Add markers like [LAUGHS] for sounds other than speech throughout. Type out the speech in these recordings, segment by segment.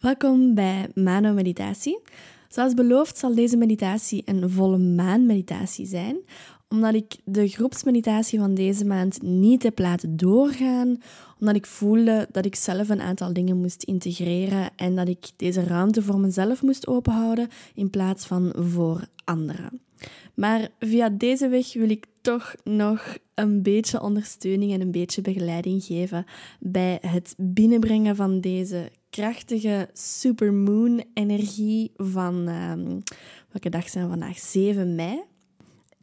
Welkom bij Mano Meditatie. Zoals beloofd zal deze meditatie een volle maan meditatie zijn, omdat ik de groepsmeditatie van deze maand niet heb laten doorgaan, omdat ik voelde dat ik zelf een aantal dingen moest integreren en dat ik deze ruimte voor mezelf moest openhouden in plaats van voor anderen. Maar via deze weg wil ik toch nog een beetje ondersteuning en een beetje begeleiding geven bij het binnenbrengen van deze krachtige supermoon-energie van, um, welke dag zijn we vandaag? 7 mei.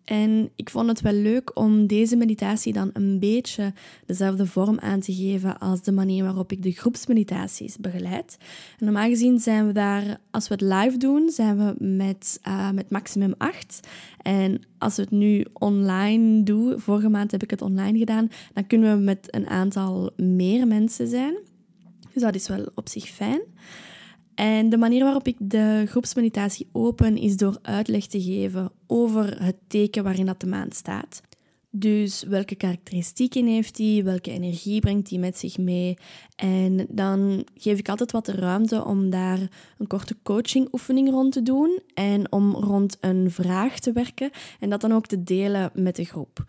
En ik vond het wel leuk om deze meditatie dan een beetje dezelfde vorm aan te geven als de manier waarop ik de groepsmeditaties begeleid. En normaal gezien zijn we daar, als we het live doen, zijn we met, uh, met maximum 8. En als we het nu online doen, vorige maand heb ik het online gedaan, dan kunnen we met een aantal meer mensen zijn. Dus dat is wel op zich fijn. En de manier waarop ik de groepsmeditatie open is door uitleg te geven over het teken waarin dat de maan staat. Dus welke karakteristieken heeft hij, welke energie brengt hij met zich mee. En dan geef ik altijd wat de ruimte om daar een korte coachingoefening rond te doen en om rond een vraag te werken en dat dan ook te delen met de groep.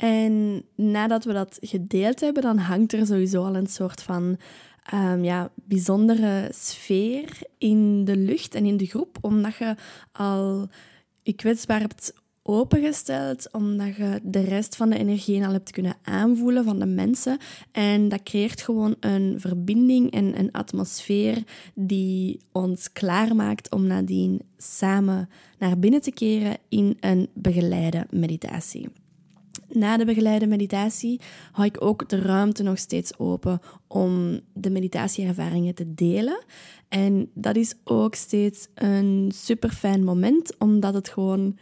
En nadat we dat gedeeld hebben, dan hangt er sowieso al een soort van um, ja, bijzondere sfeer in de lucht en in de groep, omdat je al je kwetsbaar hebt opengesteld, omdat je de rest van de energie al hebt kunnen aanvoelen van de mensen. En dat creëert gewoon een verbinding en een atmosfeer die ons klaarmaakt om nadien samen naar binnen te keren in een begeleide meditatie. Na de begeleide meditatie hou ik ook de ruimte nog steeds open om de meditatieervaringen te delen. En dat is ook steeds een super fijn moment, omdat het gewoon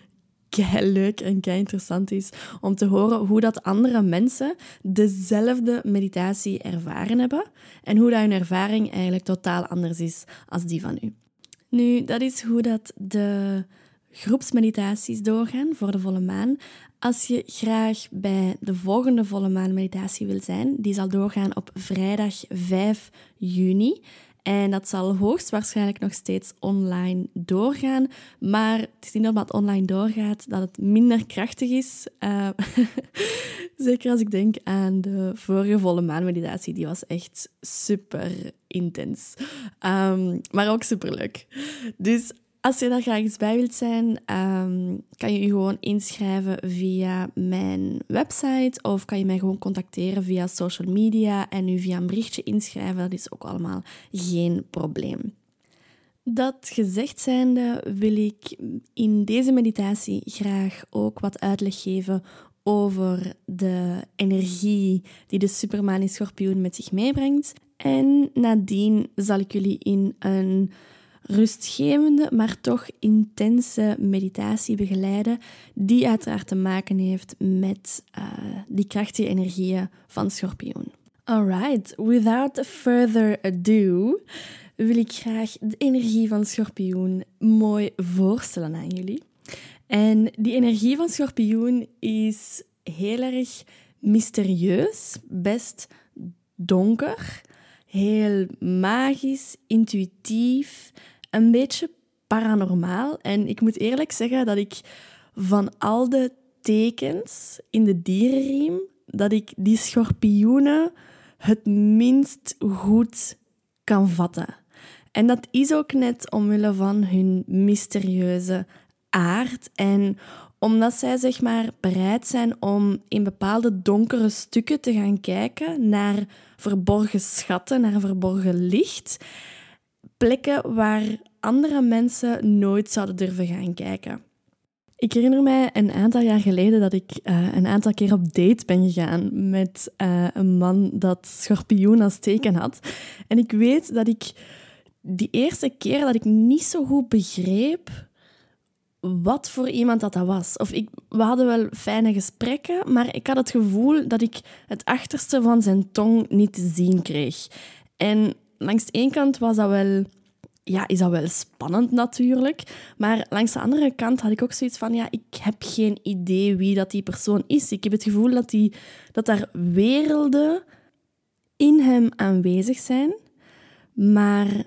kei leuk en kei interessant is om te horen hoe dat andere mensen dezelfde meditatie ervaren hebben en hoe dat hun ervaring eigenlijk totaal anders is als die van u. Nu, dat is hoe dat de groepsmeditaties doorgaan voor de volle maan. Als je graag bij de volgende volle maan meditatie wil zijn, die zal doorgaan op vrijdag 5 juni. En dat zal hoogstwaarschijnlijk nog steeds online doorgaan. Maar het is niet omdat het online doorgaat dat het minder krachtig is. Uh, [LAUGHS] zeker als ik denk aan de vorige volle maanmeditatie. Die was echt super intens. Um, maar ook super leuk. Dus als je daar graag eens bij wilt zijn, ehm, kan je je gewoon inschrijven via mijn website of kan je mij gewoon contacteren via social media en u via een berichtje inschrijven. Dat is ook allemaal geen probleem. Dat gezegd zijnde wil ik in deze meditatie graag ook wat uitleg geven over de energie die de supermaan in schorpioen met zich meebrengt. En nadien zal ik jullie in een rustgevende, maar toch intense meditatie begeleiden, die uiteraard te maken heeft met uh, die krachtige energieën van schorpioen. Alright, without further ado wil ik graag de energie van schorpioen mooi voorstellen aan jullie. En die energie van schorpioen is heel erg mysterieus, best donker, heel magisch, intuïtief, een beetje paranormaal. En ik moet eerlijk zeggen dat ik van al de tekens in de dierenriem, dat ik die schorpioenen het minst goed kan vatten. En dat is ook net omwille van hun mysterieuze aard en omdat zij zeg maar bereid zijn om in bepaalde donkere stukken te gaan kijken naar verborgen schatten, naar verborgen licht plekken waar andere mensen nooit zouden durven gaan kijken. Ik herinner mij een aantal jaar geleden dat ik uh, een aantal keer op date ben gegaan met uh, een man dat schorpioen als teken had. En ik weet dat ik die eerste keer dat ik niet zo goed begreep wat voor iemand dat, dat was. Of ik, we hadden wel fijne gesprekken, maar ik had het gevoel dat ik het achterste van zijn tong niet te zien kreeg. En langs de ene kant was dat wel, ja, is dat wel spannend natuurlijk. Maar langs de andere kant had ik ook zoiets van, ja, ik heb geen idee wie dat die persoon is. Ik heb het gevoel dat, die, dat daar werelden in hem aanwezig zijn. Maar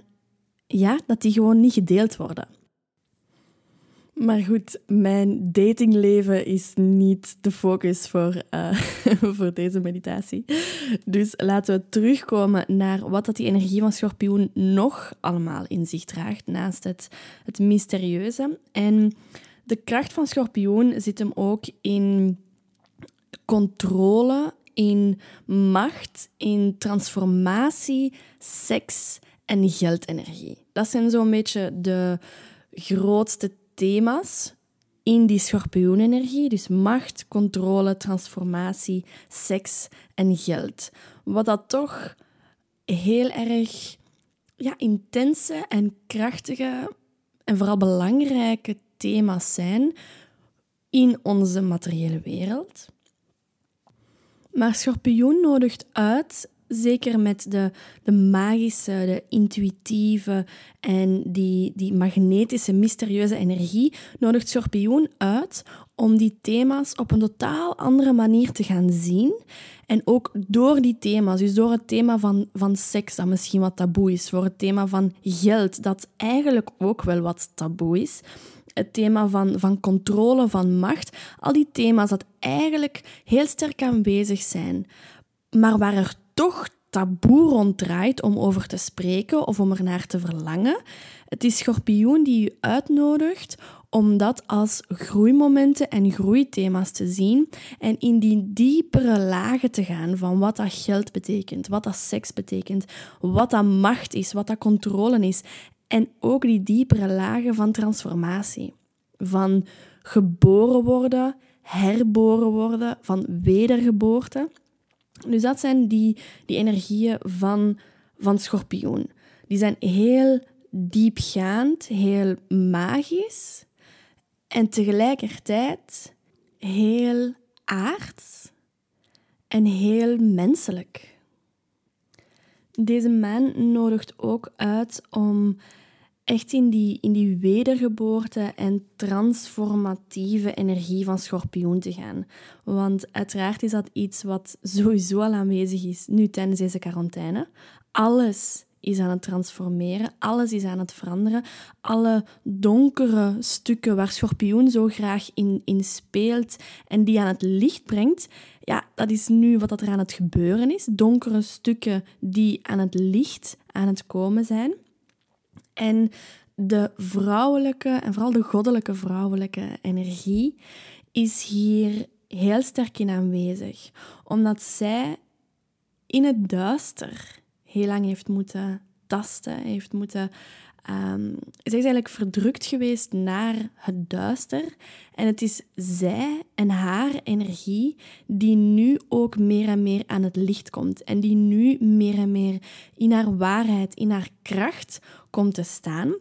ja, dat die gewoon niet gedeeld worden. Maar goed, mijn datingleven is niet de focus voor, uh, [LAUGHS] voor deze meditatie. Dus laten we terugkomen naar wat dat die energie van schorpioen nog allemaal in zich draagt, naast het, het mysterieuze. En de kracht van schorpioen zit hem ook in controle, in macht, in transformatie, seks en geldenergie. Dat zijn zo'n beetje de grootste thema's in die schorpioenenergie. Dus macht, controle, transformatie, seks en geld. Wat dat toch heel erg ja, intense en krachtige en vooral belangrijke thema's zijn in onze materiële wereld. Maar schorpioen nodigt uit zeker met de, de magische, de intuïtieve en die, die magnetische, mysterieuze energie, nodigt Schorpioen uit om die thema's op een totaal andere manier te gaan zien. En ook door die thema's, dus door het thema van, van seks, dat misschien wat taboe is, voor het thema van geld, dat eigenlijk ook wel wat taboe is, het thema van, van controle, van macht, al die thema's dat eigenlijk heel sterk aanwezig zijn, maar waar er toch taboe ronddraait om over te spreken of om er naar te verlangen. Het is schorpioen die u uitnodigt om dat als groeimomenten en groeithema's te zien en in die diepere lagen te gaan van wat dat geld betekent, wat dat seks betekent, wat dat macht is, wat dat controle is en ook die diepere lagen van transformatie, van geboren worden, herboren worden, van wedergeboorte. Dus dat zijn die, die energieën van, van schorpioen. Die zijn heel diepgaand, heel magisch en tegelijkertijd heel aards en heel menselijk. Deze maan nodigt ook uit om echt in die, in die wedergeboorte en transformatieve energie van schorpioen te gaan. Want uiteraard is dat iets wat sowieso al aanwezig is nu tijdens deze quarantaine. Alles is aan het transformeren, alles is aan het veranderen. Alle donkere stukken waar schorpioen zo graag in, in speelt en die aan het licht brengt, ja, dat is nu wat er aan het gebeuren is. Donkere stukken die aan het licht aan het komen zijn. En de vrouwelijke, en vooral de goddelijke vrouwelijke energie, is hier heel sterk in aanwezig. Omdat zij in het duister heel lang heeft moeten tasten, heeft moeten Um, ze is eigenlijk verdrukt geweest naar het duister. En het is zij en haar energie die nu ook meer en meer aan het licht komt. En die nu meer en meer in haar waarheid, in haar kracht komt te staan.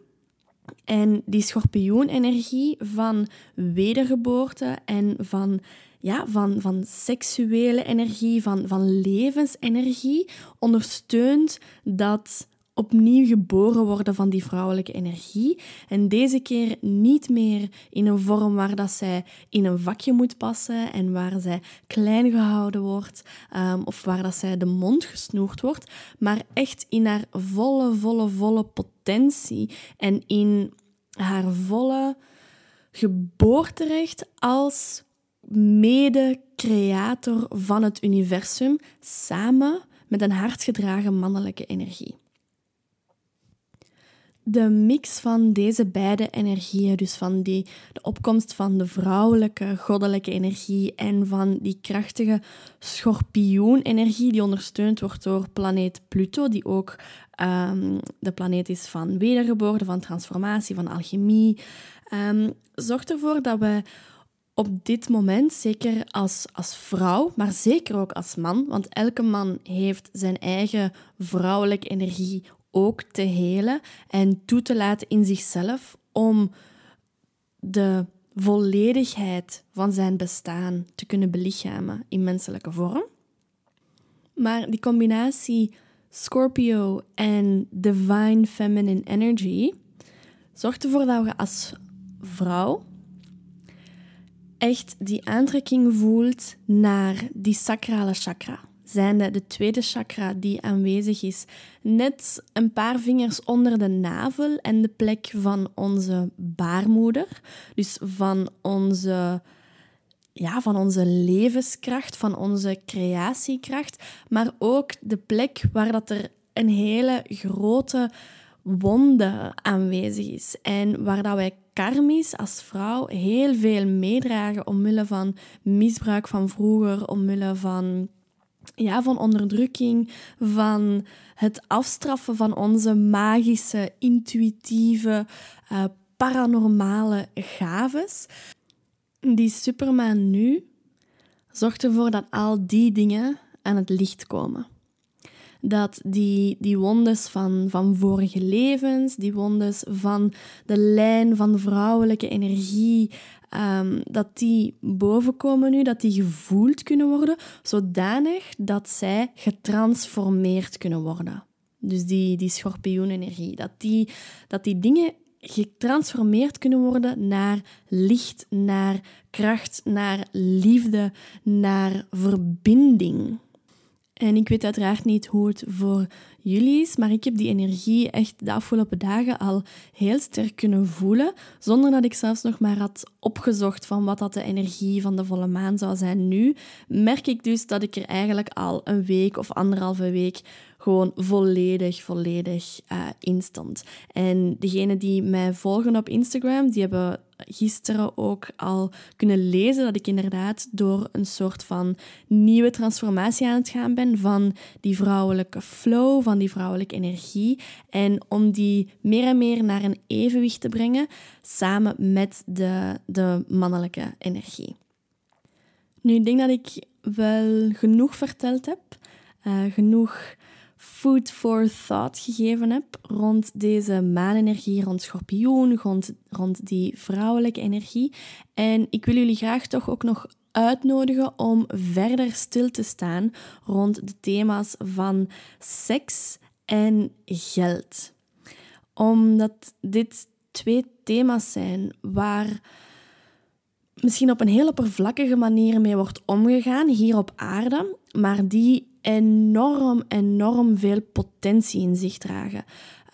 En die schorpioenenergie van wedergeboorte en van, ja, van, van seksuele energie, van, van levensenergie, ondersteunt dat opnieuw geboren worden van die vrouwelijke energie. En deze keer niet meer in een vorm waar dat zij in een vakje moet passen en waar zij klein gehouden wordt um, of waar dat zij de mond gesnoerd wordt, maar echt in haar volle, volle, volle potentie en in haar volle geboorterecht als mede-creator van het universum samen met een hartgedragen mannelijke energie de mix van deze beide energieën, dus van die, de opkomst van de vrouwelijke, goddelijke energie en van die krachtige schorpioenenergie die ondersteund wordt door planeet Pluto, die ook um, de planeet is van wedergeboorte, van transformatie, van alchemie, um, zorgt ervoor dat we op dit moment, zeker als, als vrouw, maar zeker ook als man, want elke man heeft zijn eigen vrouwelijke energie ook te helen en toe te laten in zichzelf om de volledigheid van zijn bestaan te kunnen belichamen in menselijke vorm. Maar die combinatie Scorpio en Divine Feminine Energy zorgt ervoor dat we als vrouw echt die aantrekking voelt naar die sacrale chakra zijnde de tweede chakra die aanwezig is, net een paar vingers onder de navel en de plek van onze baarmoeder. Dus van onze, ja, van onze levenskracht, van onze creatiekracht, maar ook de plek waar dat er een hele grote wonde aanwezig is. En waar dat wij karmisch als vrouw heel veel meedragen omwille van misbruik van vroeger, omwille van, ja, van onderdrukking, van het afstraffen van onze magische, intuïtieve, uh, paranormale gaves. Die supermaan nu zorgt ervoor dat al die dingen aan het licht komen dat die, die wondes van, van vorige levens, die wondes van de lijn van vrouwelijke energie, um, dat die bovenkomen nu, dat die gevoeld kunnen worden, zodanig dat zij getransformeerd kunnen worden. Dus die, die schorpioenenergie, dat die, dat die dingen getransformeerd kunnen worden naar licht, naar kracht, naar liefde, naar verbinding. En ik weet uiteraard niet hoe het voor jullie is, maar ik heb die energie echt de afgelopen dagen al heel sterk kunnen voelen, zonder dat ik zelfs nog maar had opgezocht van wat dat de energie van de volle maan zou zijn nu, merk ik dus dat ik er eigenlijk al een week of anderhalve week gewoon volledig, volledig uh, instant. En degenen die mij volgen op Instagram, die hebben gisteren ook al kunnen lezen dat ik inderdaad door een soort van nieuwe transformatie aan het gaan ben van die vrouwelijke flow, van die vrouwelijke energie. En om die meer en meer naar een evenwicht te brengen samen met de, de mannelijke energie. Nu, ik denk dat ik wel genoeg verteld heb. Uh, genoeg food for thought gegeven heb rond deze maanenergie, rond schorpioen, rond, rond die vrouwelijke energie. En ik wil jullie graag toch ook nog uitnodigen om verder stil te staan rond de thema's van seks en geld. Omdat dit twee thema's zijn waar misschien op een heel oppervlakkige manier mee wordt omgegaan hier op aarde, maar die enorm, enorm veel potentie in zich dragen.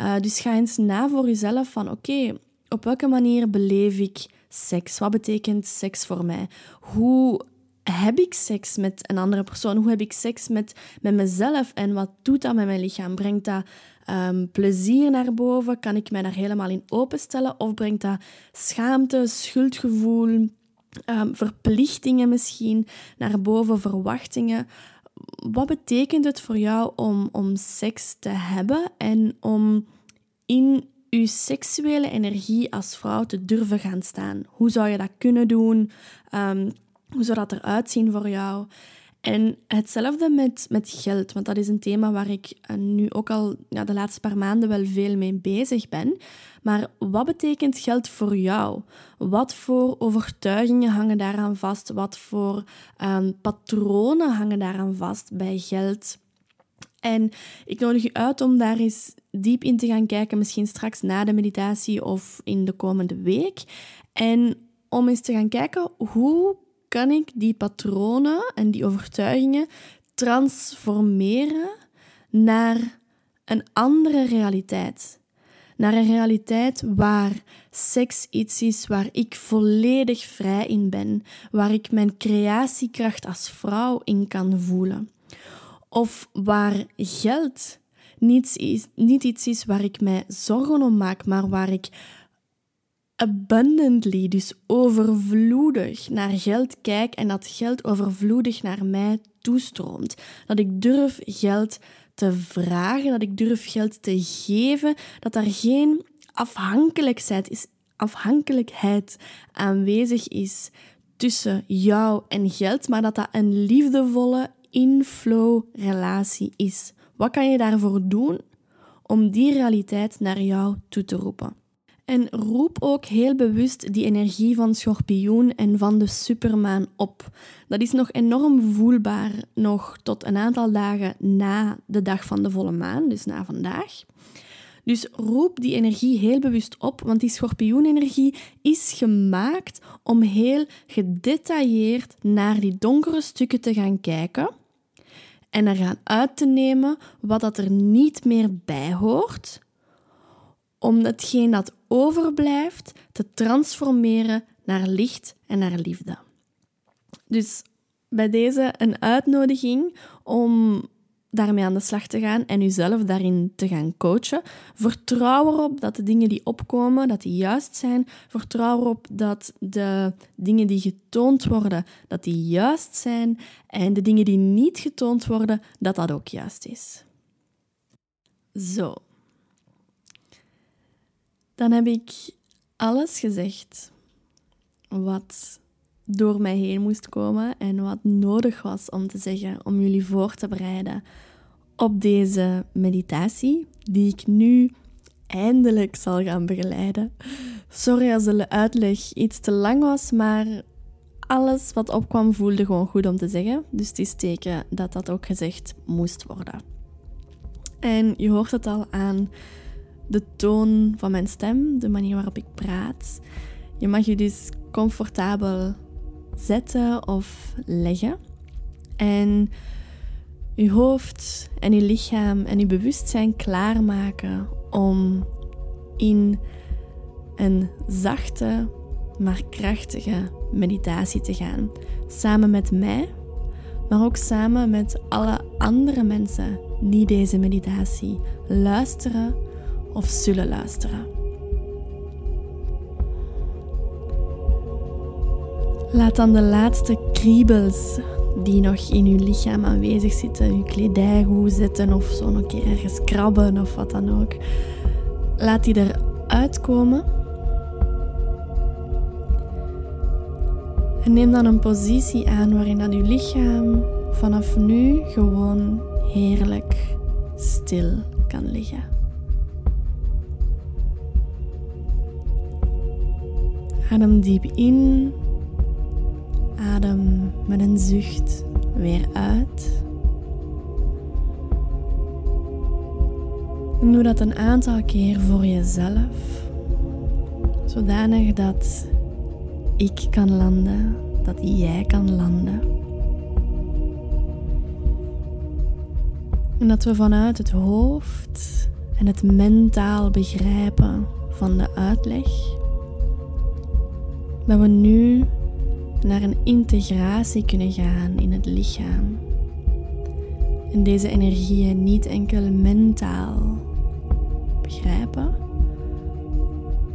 Uh, dus ga eens na voor jezelf van oké, op welke manier beleef ik seks? Wat betekent seks voor mij? Hoe heb ik seks met een andere persoon? Hoe heb ik seks met, met mezelf? En wat doet dat met mijn lichaam? Brengt dat um, plezier naar boven? Kan ik mij daar helemaal in openstellen? Of brengt dat schaamte, schuldgevoel, um, verplichtingen misschien naar boven, verwachtingen? wat betekent het voor jou om, om seks te hebben en om in je seksuele energie als vrouw te durven gaan staan? Hoe zou je dat kunnen doen? Um, hoe zou dat eruit zien voor jou? En hetzelfde met, met geld, want dat is een thema waar ik eh, nu ook al ja, de laatste paar maanden wel veel mee bezig ben. Maar wat betekent geld voor jou? Wat voor overtuigingen hangen daaraan vast? Wat voor um, patronen hangen daaraan vast bij geld? En ik nodig je uit om daar eens diep in te gaan kijken, misschien straks na de meditatie of in de komende week. En om eens te gaan kijken hoe kan ik die patronen en die overtuigingen transformeren naar een andere realiteit. Naar een realiteit waar seks iets is waar ik volledig vrij in ben, waar ik mijn creatiekracht als vrouw in kan voelen. Of waar geld niet, is, niet iets is waar ik mij zorgen om maak, maar waar ik abundantly, dus overvloedig naar geld kijk en dat geld overvloedig naar mij toestroomt. Dat ik durf geld te vragen, dat ik durf geld te geven, dat er geen afhankelijkheid is, afhankelijkheid aanwezig is tussen jou en geld, maar dat dat een liefdevolle inflow relatie is. Wat kan je daarvoor doen om die realiteit naar jou toe te roepen? En roep ook heel bewust die energie van schorpioen en van de supermaan op. Dat is nog enorm voelbaar, nog tot een aantal dagen na de dag van de volle maan, dus na vandaag. Dus roep die energie heel bewust op, want die schorpioenenergie is gemaakt om heel gedetailleerd naar die donkere stukken te gaan kijken en er gaan uit te nemen wat dat er niet meer bij hoort, om hetgeen dat overblijft te transformeren naar licht en naar liefde. Dus bij deze een uitnodiging om daarmee aan de slag te gaan en uzelf daarin te gaan coachen. Vertrouw erop dat de dingen die opkomen, dat die juist zijn. Vertrouw erop dat de dingen die getoond worden, dat die juist zijn. En de dingen die niet getoond worden, dat dat ook juist is. Zo. Dan heb ik alles gezegd wat door mij heen moest komen en wat nodig was om te zeggen, om jullie voor te bereiden op deze meditatie, die ik nu eindelijk zal gaan begeleiden. Sorry als de uitleg iets te lang was, maar alles wat opkwam voelde gewoon goed om te zeggen. Dus het is teken dat dat ook gezegd moest worden. En je hoort het al aan de toon van mijn stem, de manier waarop ik praat. Je mag je dus comfortabel zetten of leggen. En je hoofd en je lichaam en je bewustzijn klaarmaken om in een zachte, maar krachtige meditatie te gaan. Samen met mij, maar ook samen met alle andere mensen die deze meditatie luisteren of zullen luisteren. Laat dan de laatste kriebels die nog in uw lichaam aanwezig zitten, uw kledij goed zetten of zo een keer ergens krabben of wat dan ook. Laat die eruit komen. En neem dan een positie aan waarin dat uw lichaam vanaf nu gewoon heerlijk stil kan liggen. Adem diep in Adem met een zucht weer uit. En doe dat een aantal keer voor jezelf, zodanig dat ik kan landen, dat jij kan landen. En dat we vanuit het hoofd en het mentaal begrijpen van de uitleg, dat we nu naar een integratie kunnen gaan in het lichaam. En deze energieën niet enkel mentaal begrijpen,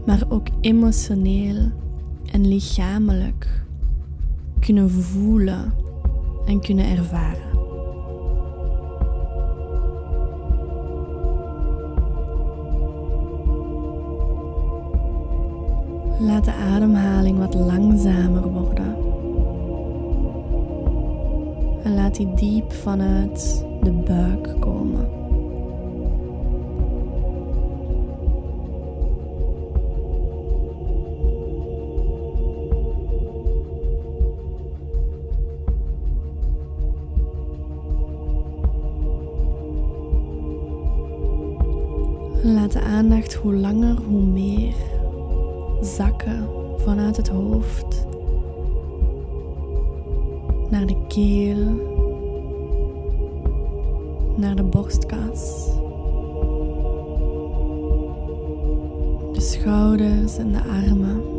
maar ook emotioneel en lichamelijk kunnen voelen en kunnen ervaren. Laat de ademhaling wat langzamer worden. En laat die diep vanuit de buik komen. Laat de aandacht hoe langer, hoe meer zakken vanuit het hoofd naar de keel, naar de borstkas, de schouders en de armen.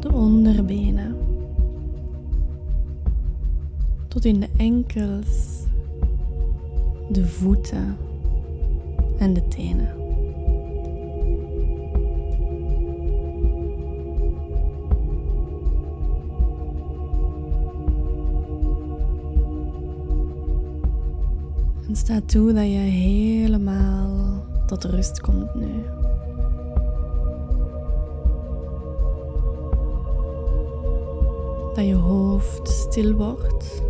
De onderbenen. Tot in de enkels. De voeten en de tenen. En sta toe dat je helemaal tot rust komt nu. Dat je hoofd stil wordt.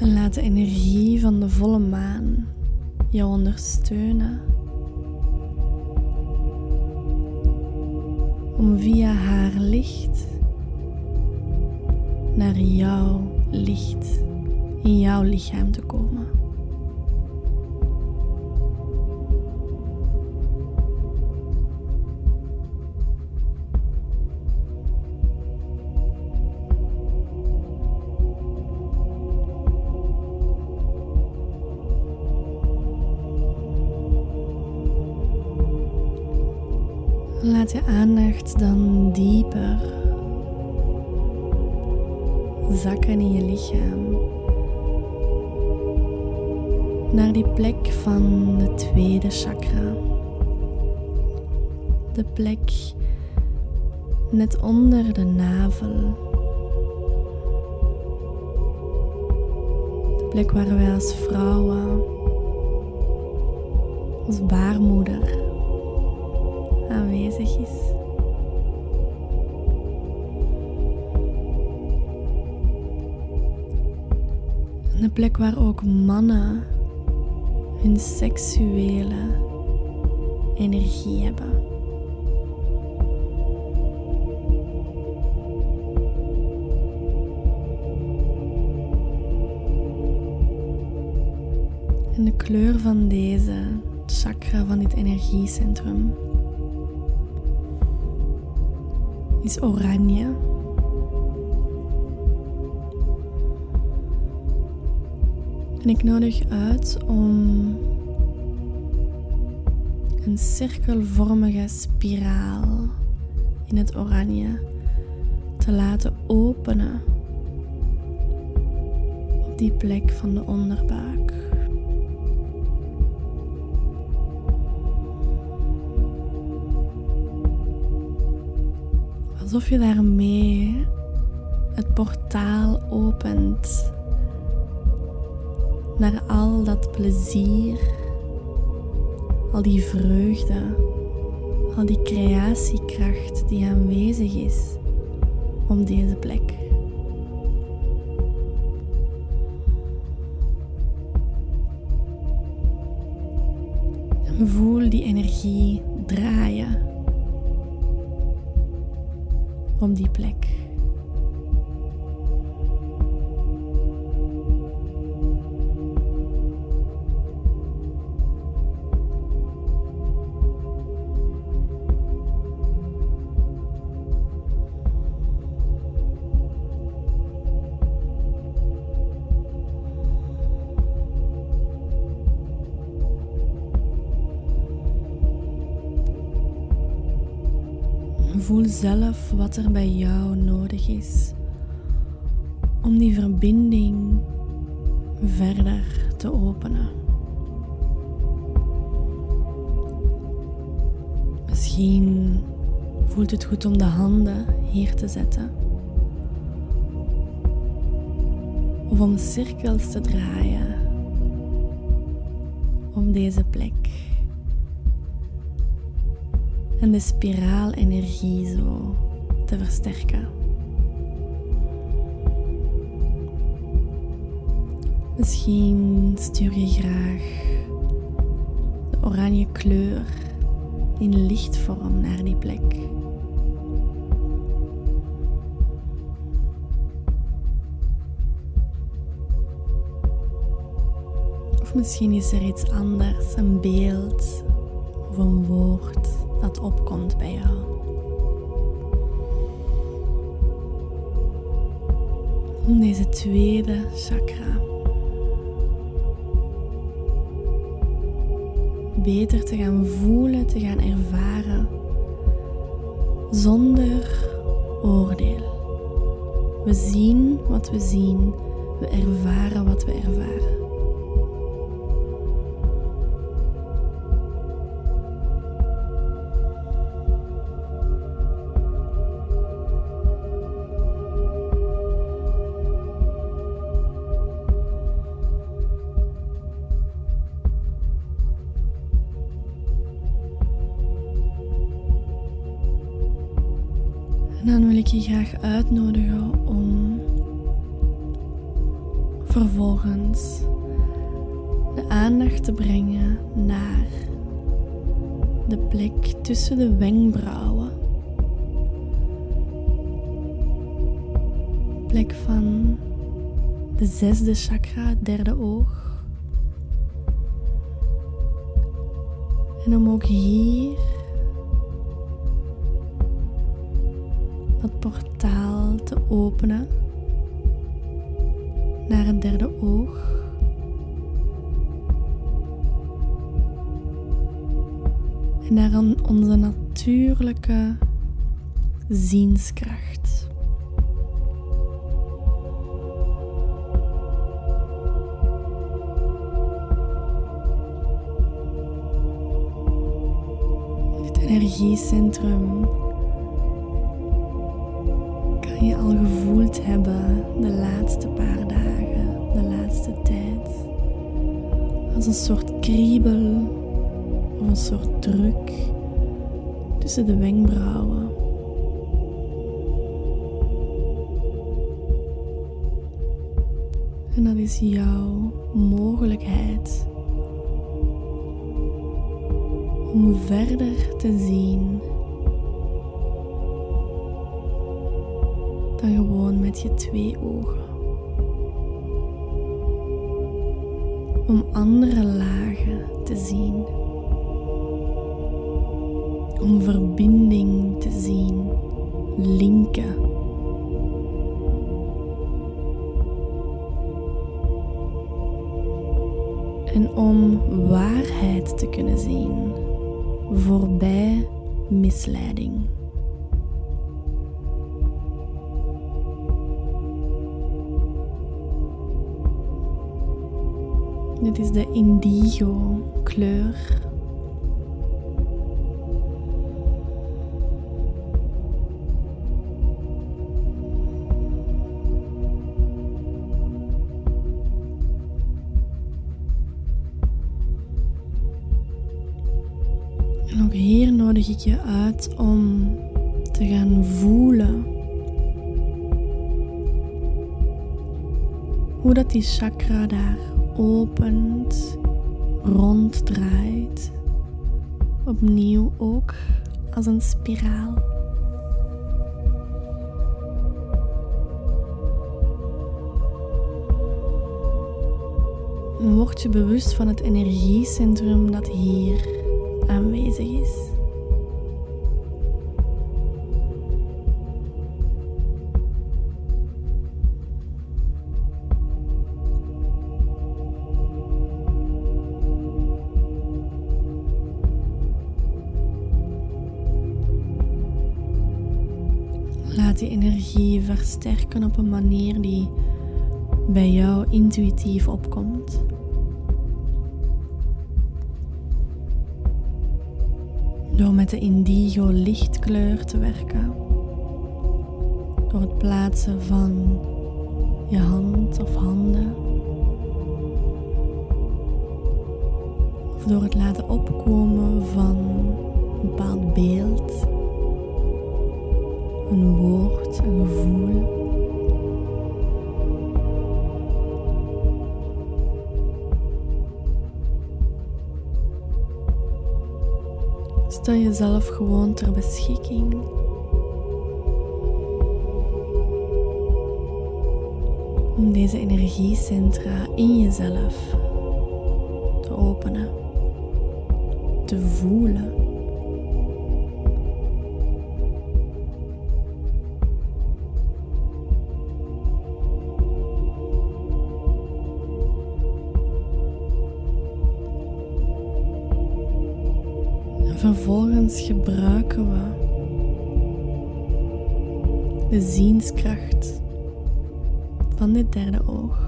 En laat de energie van de volle maan je ondersteunen. Om via haar licht naar jouw licht in jouw lichaam te komen. Net onder de navel. De plek waar wij als vrouwen, als baarmoeder aanwezig is. Een plek waar ook mannen hun seksuele energie hebben. De kleur van deze chakra, van dit energiecentrum, is oranje. En ik nodig uit om een cirkelvormige spiraal in het oranje te laten openen op die plek van de onderbuik. Alsof je daarmee het portaal opent naar al dat plezier, al die vreugde, al die creatiekracht die aanwezig is op deze plek. voel die energie draaien op die plek. Zelf wat er bij jou nodig is om die verbinding verder te openen. Misschien voelt het goed om de handen hier te zetten. Of om cirkels te draaien op deze plek en de spiraalenergie zo te versterken. Misschien stuur je graag de oranje kleur in lichtvorm naar die plek. Of misschien is er iets anders, een beeld of een woord dat opkomt bij jou. Om deze tweede chakra beter te gaan voelen, te gaan ervaren zonder oordeel. We zien wat we zien, we ervaren wat we ervaren. Tussen de wenkbrauwen. Plek van de zesde chakra, derde oog. Energiecentrum kan je al gevoeld hebben de laatste paar dagen, de laatste tijd. Als een soort kriebel of een soort druk tussen de wenkbrauwen. En dat is jouw mogelijkheid om verder te zien dan gewoon met je twee ogen. Om andere lagen te zien. Om verbinding te zien, linken. En om waarheid te kunnen zien voorbij misleiding. Dit is de indigo kleur. En ook hier nodig ik je uit om te gaan voelen hoe dat die chakra daar opent, ronddraait. Opnieuw ook als een spiraal. Word je bewust van het energiecentrum dat hier aanwezig is. Laat die energie versterken op een manier die bij jou intuïtief opkomt. Door met de indigo lichtkleur te werken. Door het plaatsen van je hand of handen. Of door het laten opkomen van een bepaald beeld. Een woord, een gevoel. Stel jezelf gewoon ter beschikking. Om deze energiecentra in jezelf te openen, te voelen. Vervolgens gebruiken we de zienskracht van dit derde oog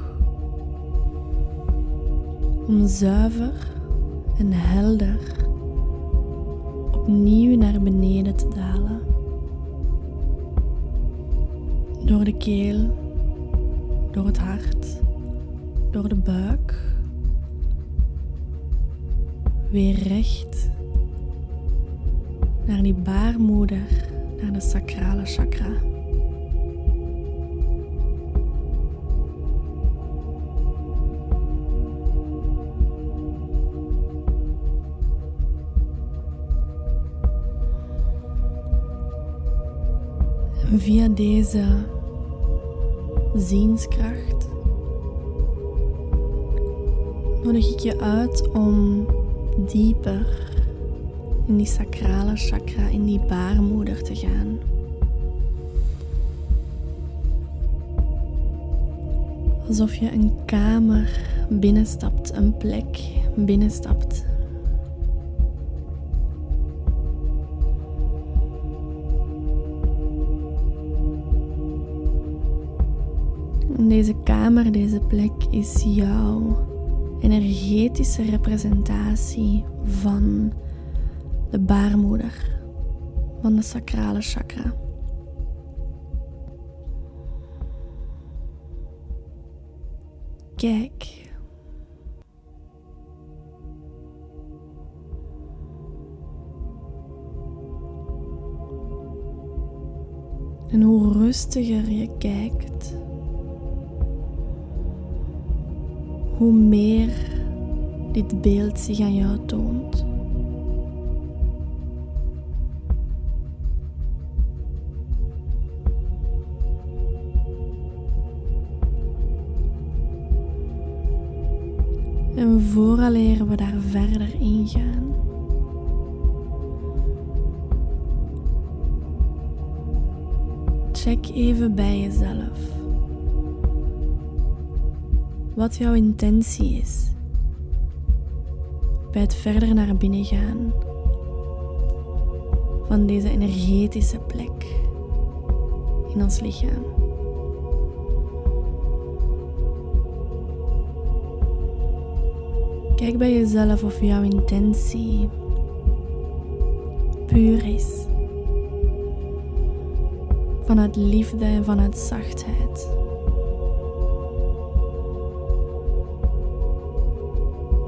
om zuiver en helder opnieuw naar beneden te dalen. Door de keel, door het hart, door de buik. Weer recht naar die baarmoeder, naar de sacrale chakra. Via deze zienskracht nodig ik je uit om dieper in die sacrale chakra, in die baarmoeder te gaan. Alsof je een kamer binnenstapt, een plek binnenstapt. Deze kamer, deze plek is jouw energetische representatie van de baarmoeder, van de sacrale chakra. Kijk. En hoe rustiger je kijkt, hoe meer dit beeld zich aan jou toont. Vooraleer we daar verder in gaan, check even bij jezelf wat jouw intentie is bij het verder naar binnen gaan van deze energetische plek in ons lichaam. Kijk bij jezelf of jouw intentie puur is. Vanuit liefde en vanuit zachtheid.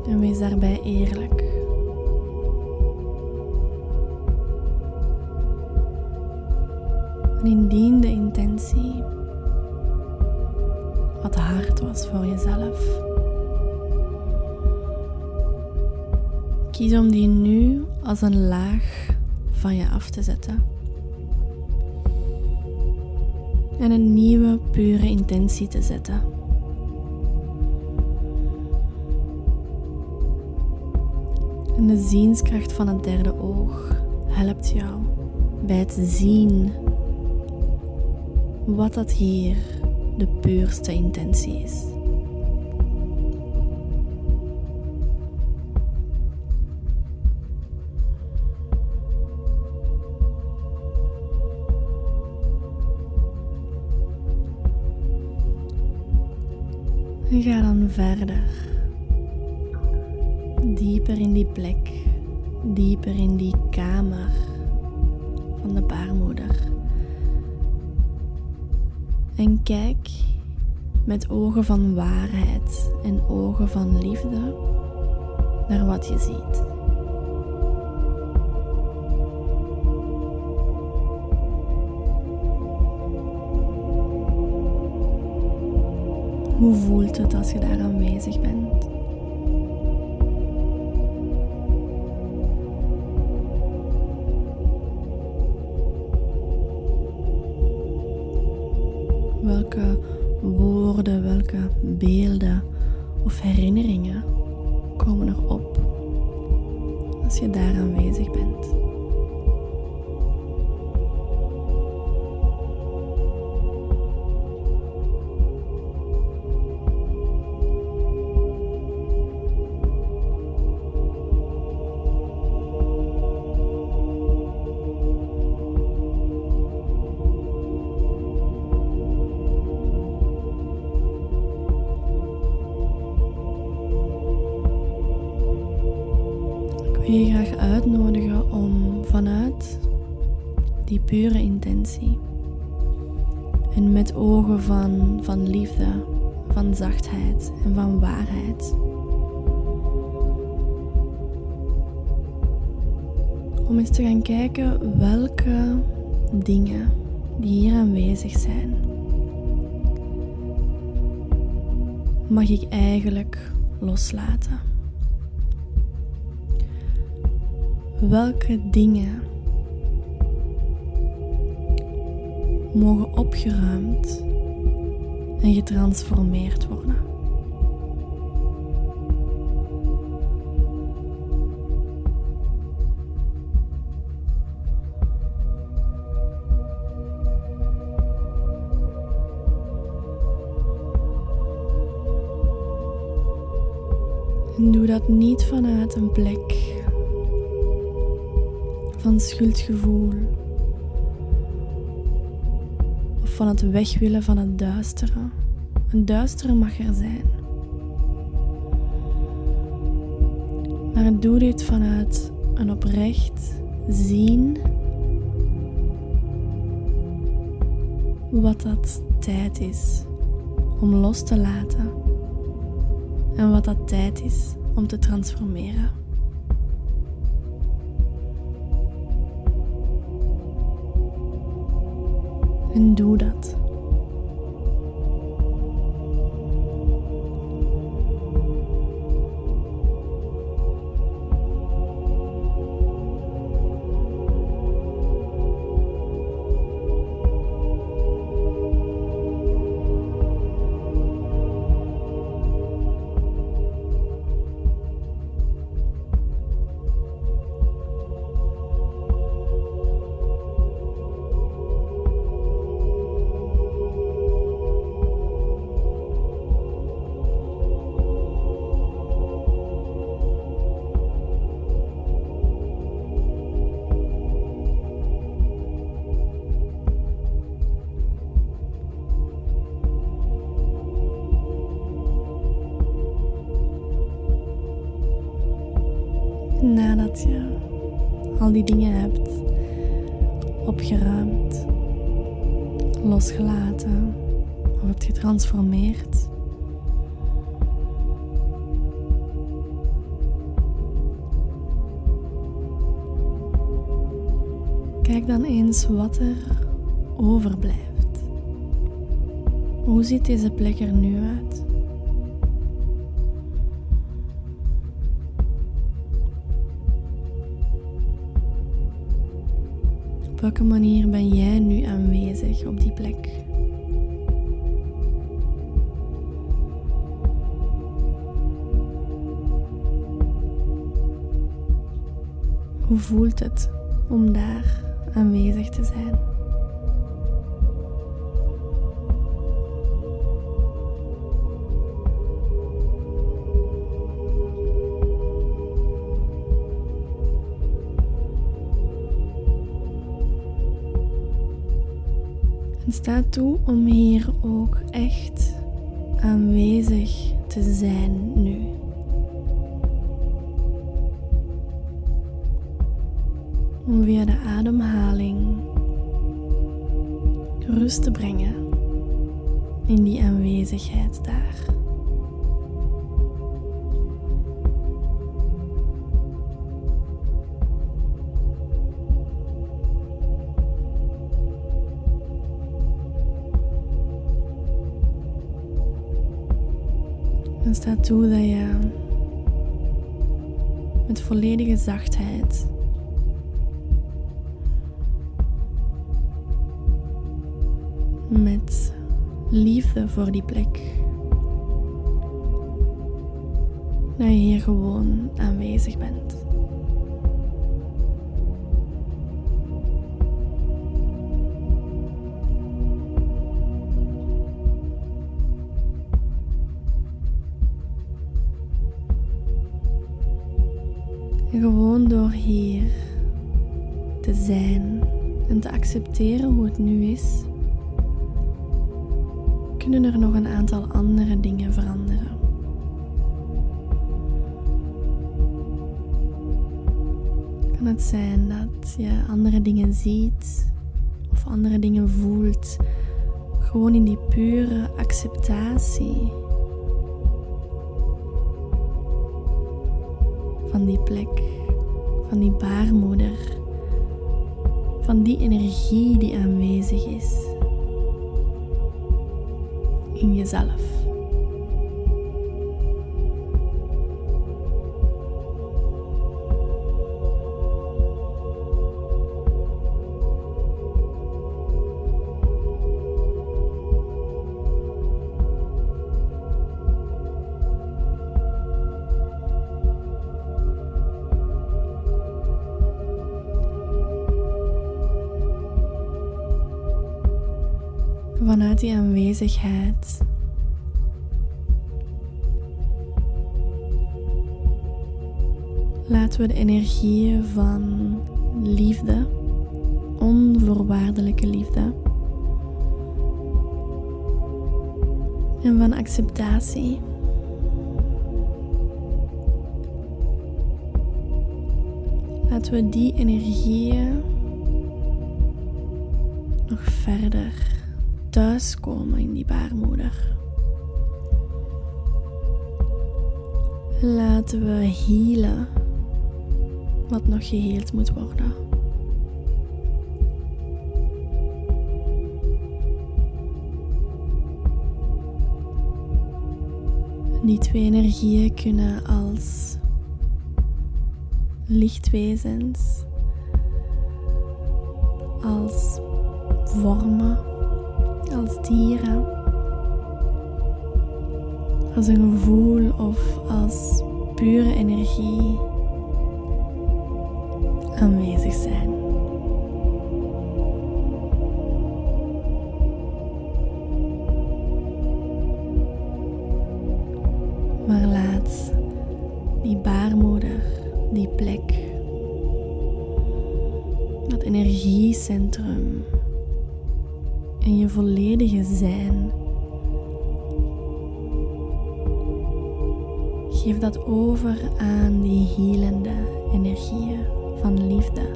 En wees daarbij eerlijk. En indien de intentie wat hard was voor jezelf, kies om die nu als een laag van je af te zetten. En een nieuwe, pure intentie te zetten. En de zienskracht van het derde oog helpt jou bij het zien wat dat hier de puurste intentie is. Verder dieper in die plek, dieper in die kamer van de baarmoeder. En kijk met ogen van waarheid en ogen van liefde naar wat je ziet. Hoe voelt het als je daar aanwezig bent? Welke dingen mogen opgeruimd en getransformeerd worden. En doe dat niet vanuit een plek van schuldgevoel of van het wegwillen van het duistere. Een duistere mag er zijn. Maar doe dit vanuit een oprecht zien wat dat tijd is om los te laten en wat dat tijd is om te transformeren. En doe dat. Nadat je al die dingen hebt opgeruimd, losgelaten of hebt getransformeerd. Kijk dan eens wat er overblijft. Hoe ziet deze plek er nu uit? Op welke manier ben jij nu aanwezig op die plek? Hoe voelt het om daar aanwezig te zijn? Sta toe om hier ook echt aanwezig te zijn nu. Om via de ademhaling rust te brengen in die aanwezigheid daar. En sta toe dat je met volledige zachtheid met liefde voor die plek. Dat je hier gewoon aanwezig bent. Accepteren hoe het nu is, kunnen er nog een aantal vanuit die aanwezigheid laten we de energieën van liefde, onvoorwaardelijke liefde en van acceptatie. Laten we die energieën nog verder thuiskomen in die baarmoeder. Laten we healen wat nog geheeld moet worden. Die twee energieën kunnen als lichtwezens, als vormen, dieren, als een gevoel of als pure energie aanwezig zijn. Maar laat die baarmoeder, die plek, dat energiecentrum en je volledige zijn. Geef dat over aan die helende energieën van liefde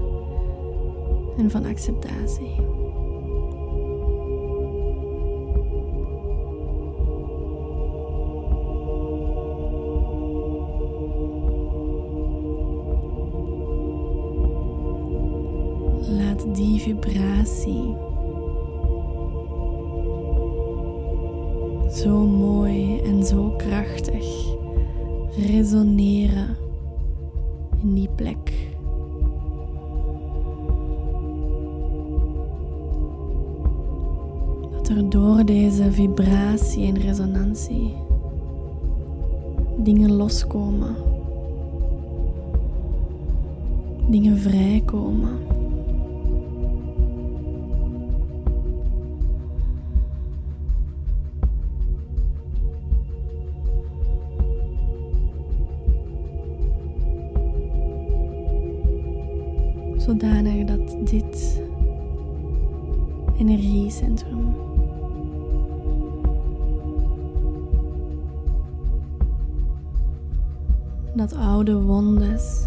en van acceptatie. Laat die vibratie oude wondes,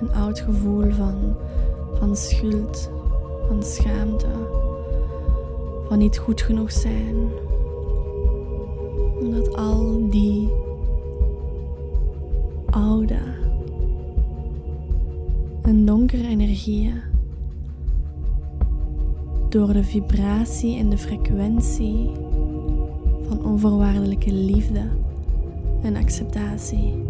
een oud gevoel van, van schuld, van schaamte, van niet goed genoeg zijn, dat al die oude en donkere energieën door de vibratie en de frequentie van onvoorwaardelijke liefde en acceptatie.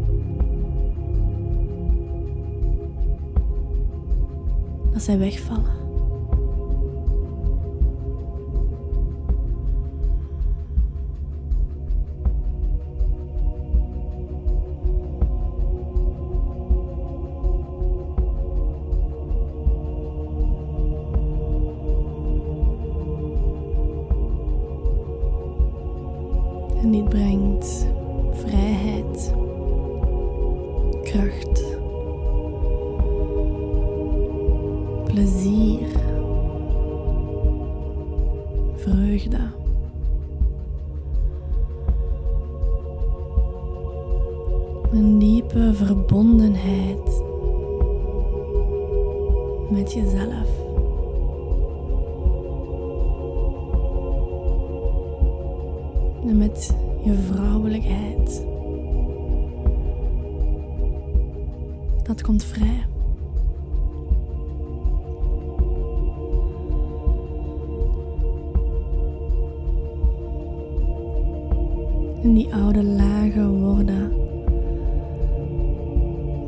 Zij wegvallen.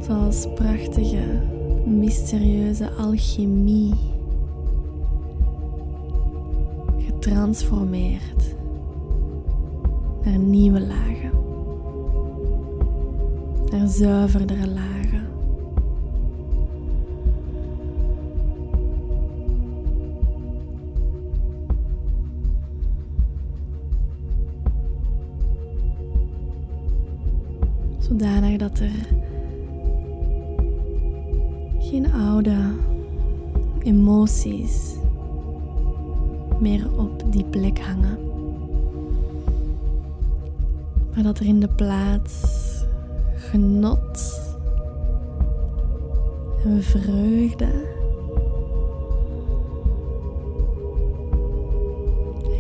Zoals prachtige, mysterieuze alchemie. Getransformeerd naar nieuwe lagen. Naar zuiverdere lagen. zodanig dat er geen oude emoties meer op die plek hangen. Maar dat er in de plaats genot en vreugde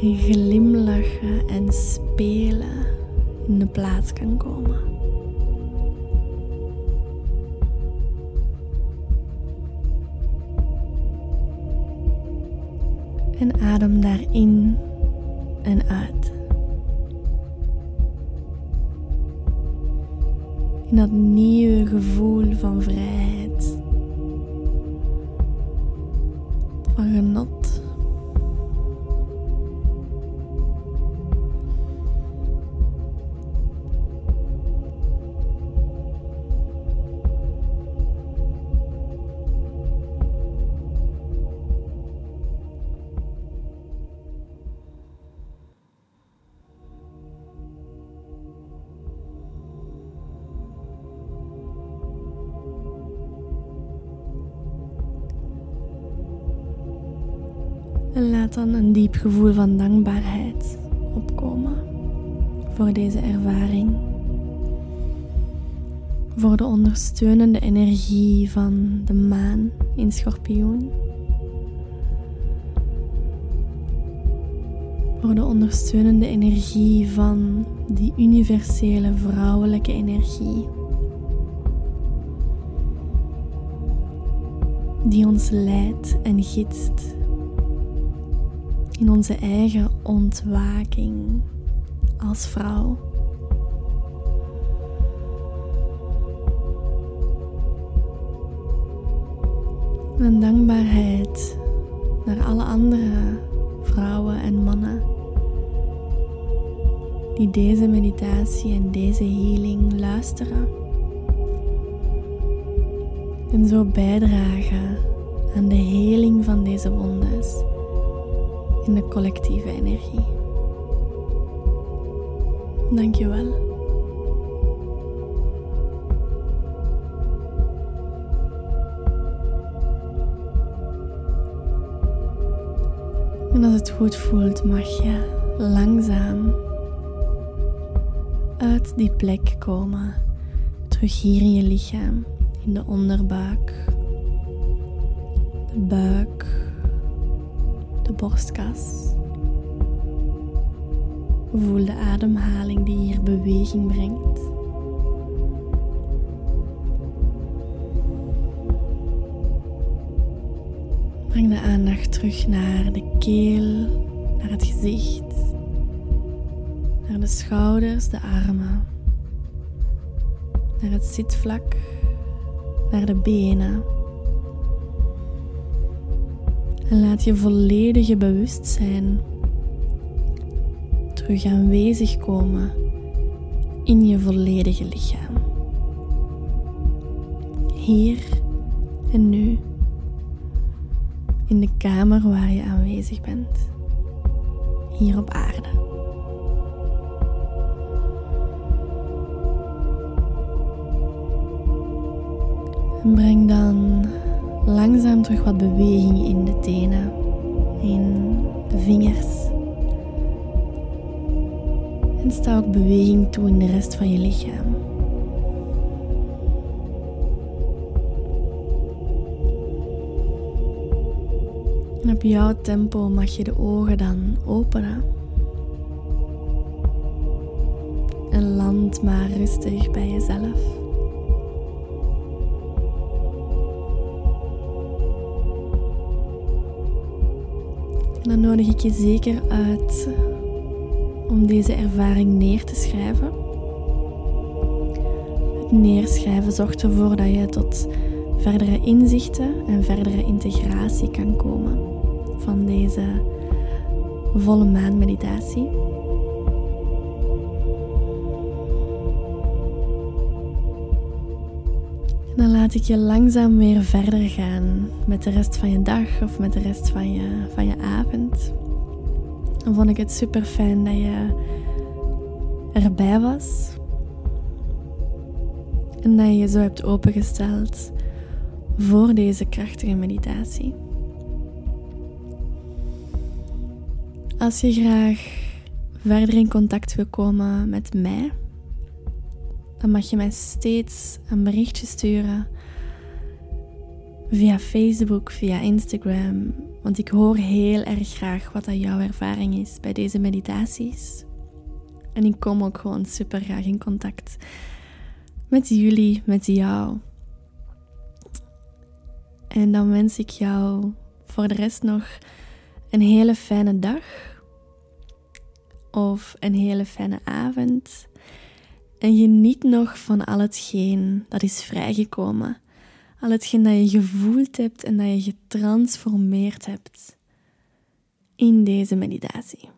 en glimlachen en spelen in de plaats kan komen. Adem daarin En laat dan een diep gevoel van dankbaarheid opkomen voor deze ervaring. Voor de ondersteunende energie van de maan in schorpioen. Voor de ondersteunende energie van die universele vrouwelijke energie. Die ons leidt en gidst in onze eigen ontwaking als vrouw. Een dankbaarheid naar alle andere vrouwen en mannen die deze meditatie en deze healing luisteren en zo bijdragen aan de heling van deze wondes in de collectieve energie. Dankjewel. En als het goed voelt, mag je langzaam uit die plek komen. Terug hier in je lichaam, in de onderbuik, de buik, de borstkas. Voel de ademhaling die hier beweging brengt. Breng de aandacht terug naar de keel, naar het gezicht, naar de schouders, de armen, naar het zitvlak, naar de benen. En laat je volledige bewustzijn terug aanwezig komen in je volledige lichaam. Hier en nu. In de kamer waar je aanwezig bent. Hier op aarde. En breng dan langzaam terug wat beweging in de tenen, in de vingers. En sta ook beweging toe in de rest van je lichaam. En op jouw tempo mag je de ogen dan openen. En land maar rustig bij jezelf. Dan nodig ik je zeker uit om deze ervaring neer te schrijven. Het neerschrijven zorgt ervoor dat je tot verdere inzichten en verdere integratie kan komen van deze volle maan meditatie. Dan laat ik je langzaam weer verder gaan met de rest van je dag of met de rest van je, van je avond. Dan vond ik het super fijn dat je erbij was. En dat je je zo hebt opengesteld voor deze krachtige meditatie. Als je graag verder in contact wil komen met mij, dan mag je mij steeds een berichtje sturen via Facebook, via Instagram. Want ik hoor heel erg graag wat dat jouw ervaring is bij deze meditaties. En ik kom ook gewoon super graag in contact met jullie, met jou. En dan wens ik jou voor de rest nog een hele fijne dag of een hele fijne avond. En geniet nog van al hetgeen dat is vrijgekomen. Al hetgeen dat je gevoeld hebt en dat je getransformeerd hebt in deze meditatie.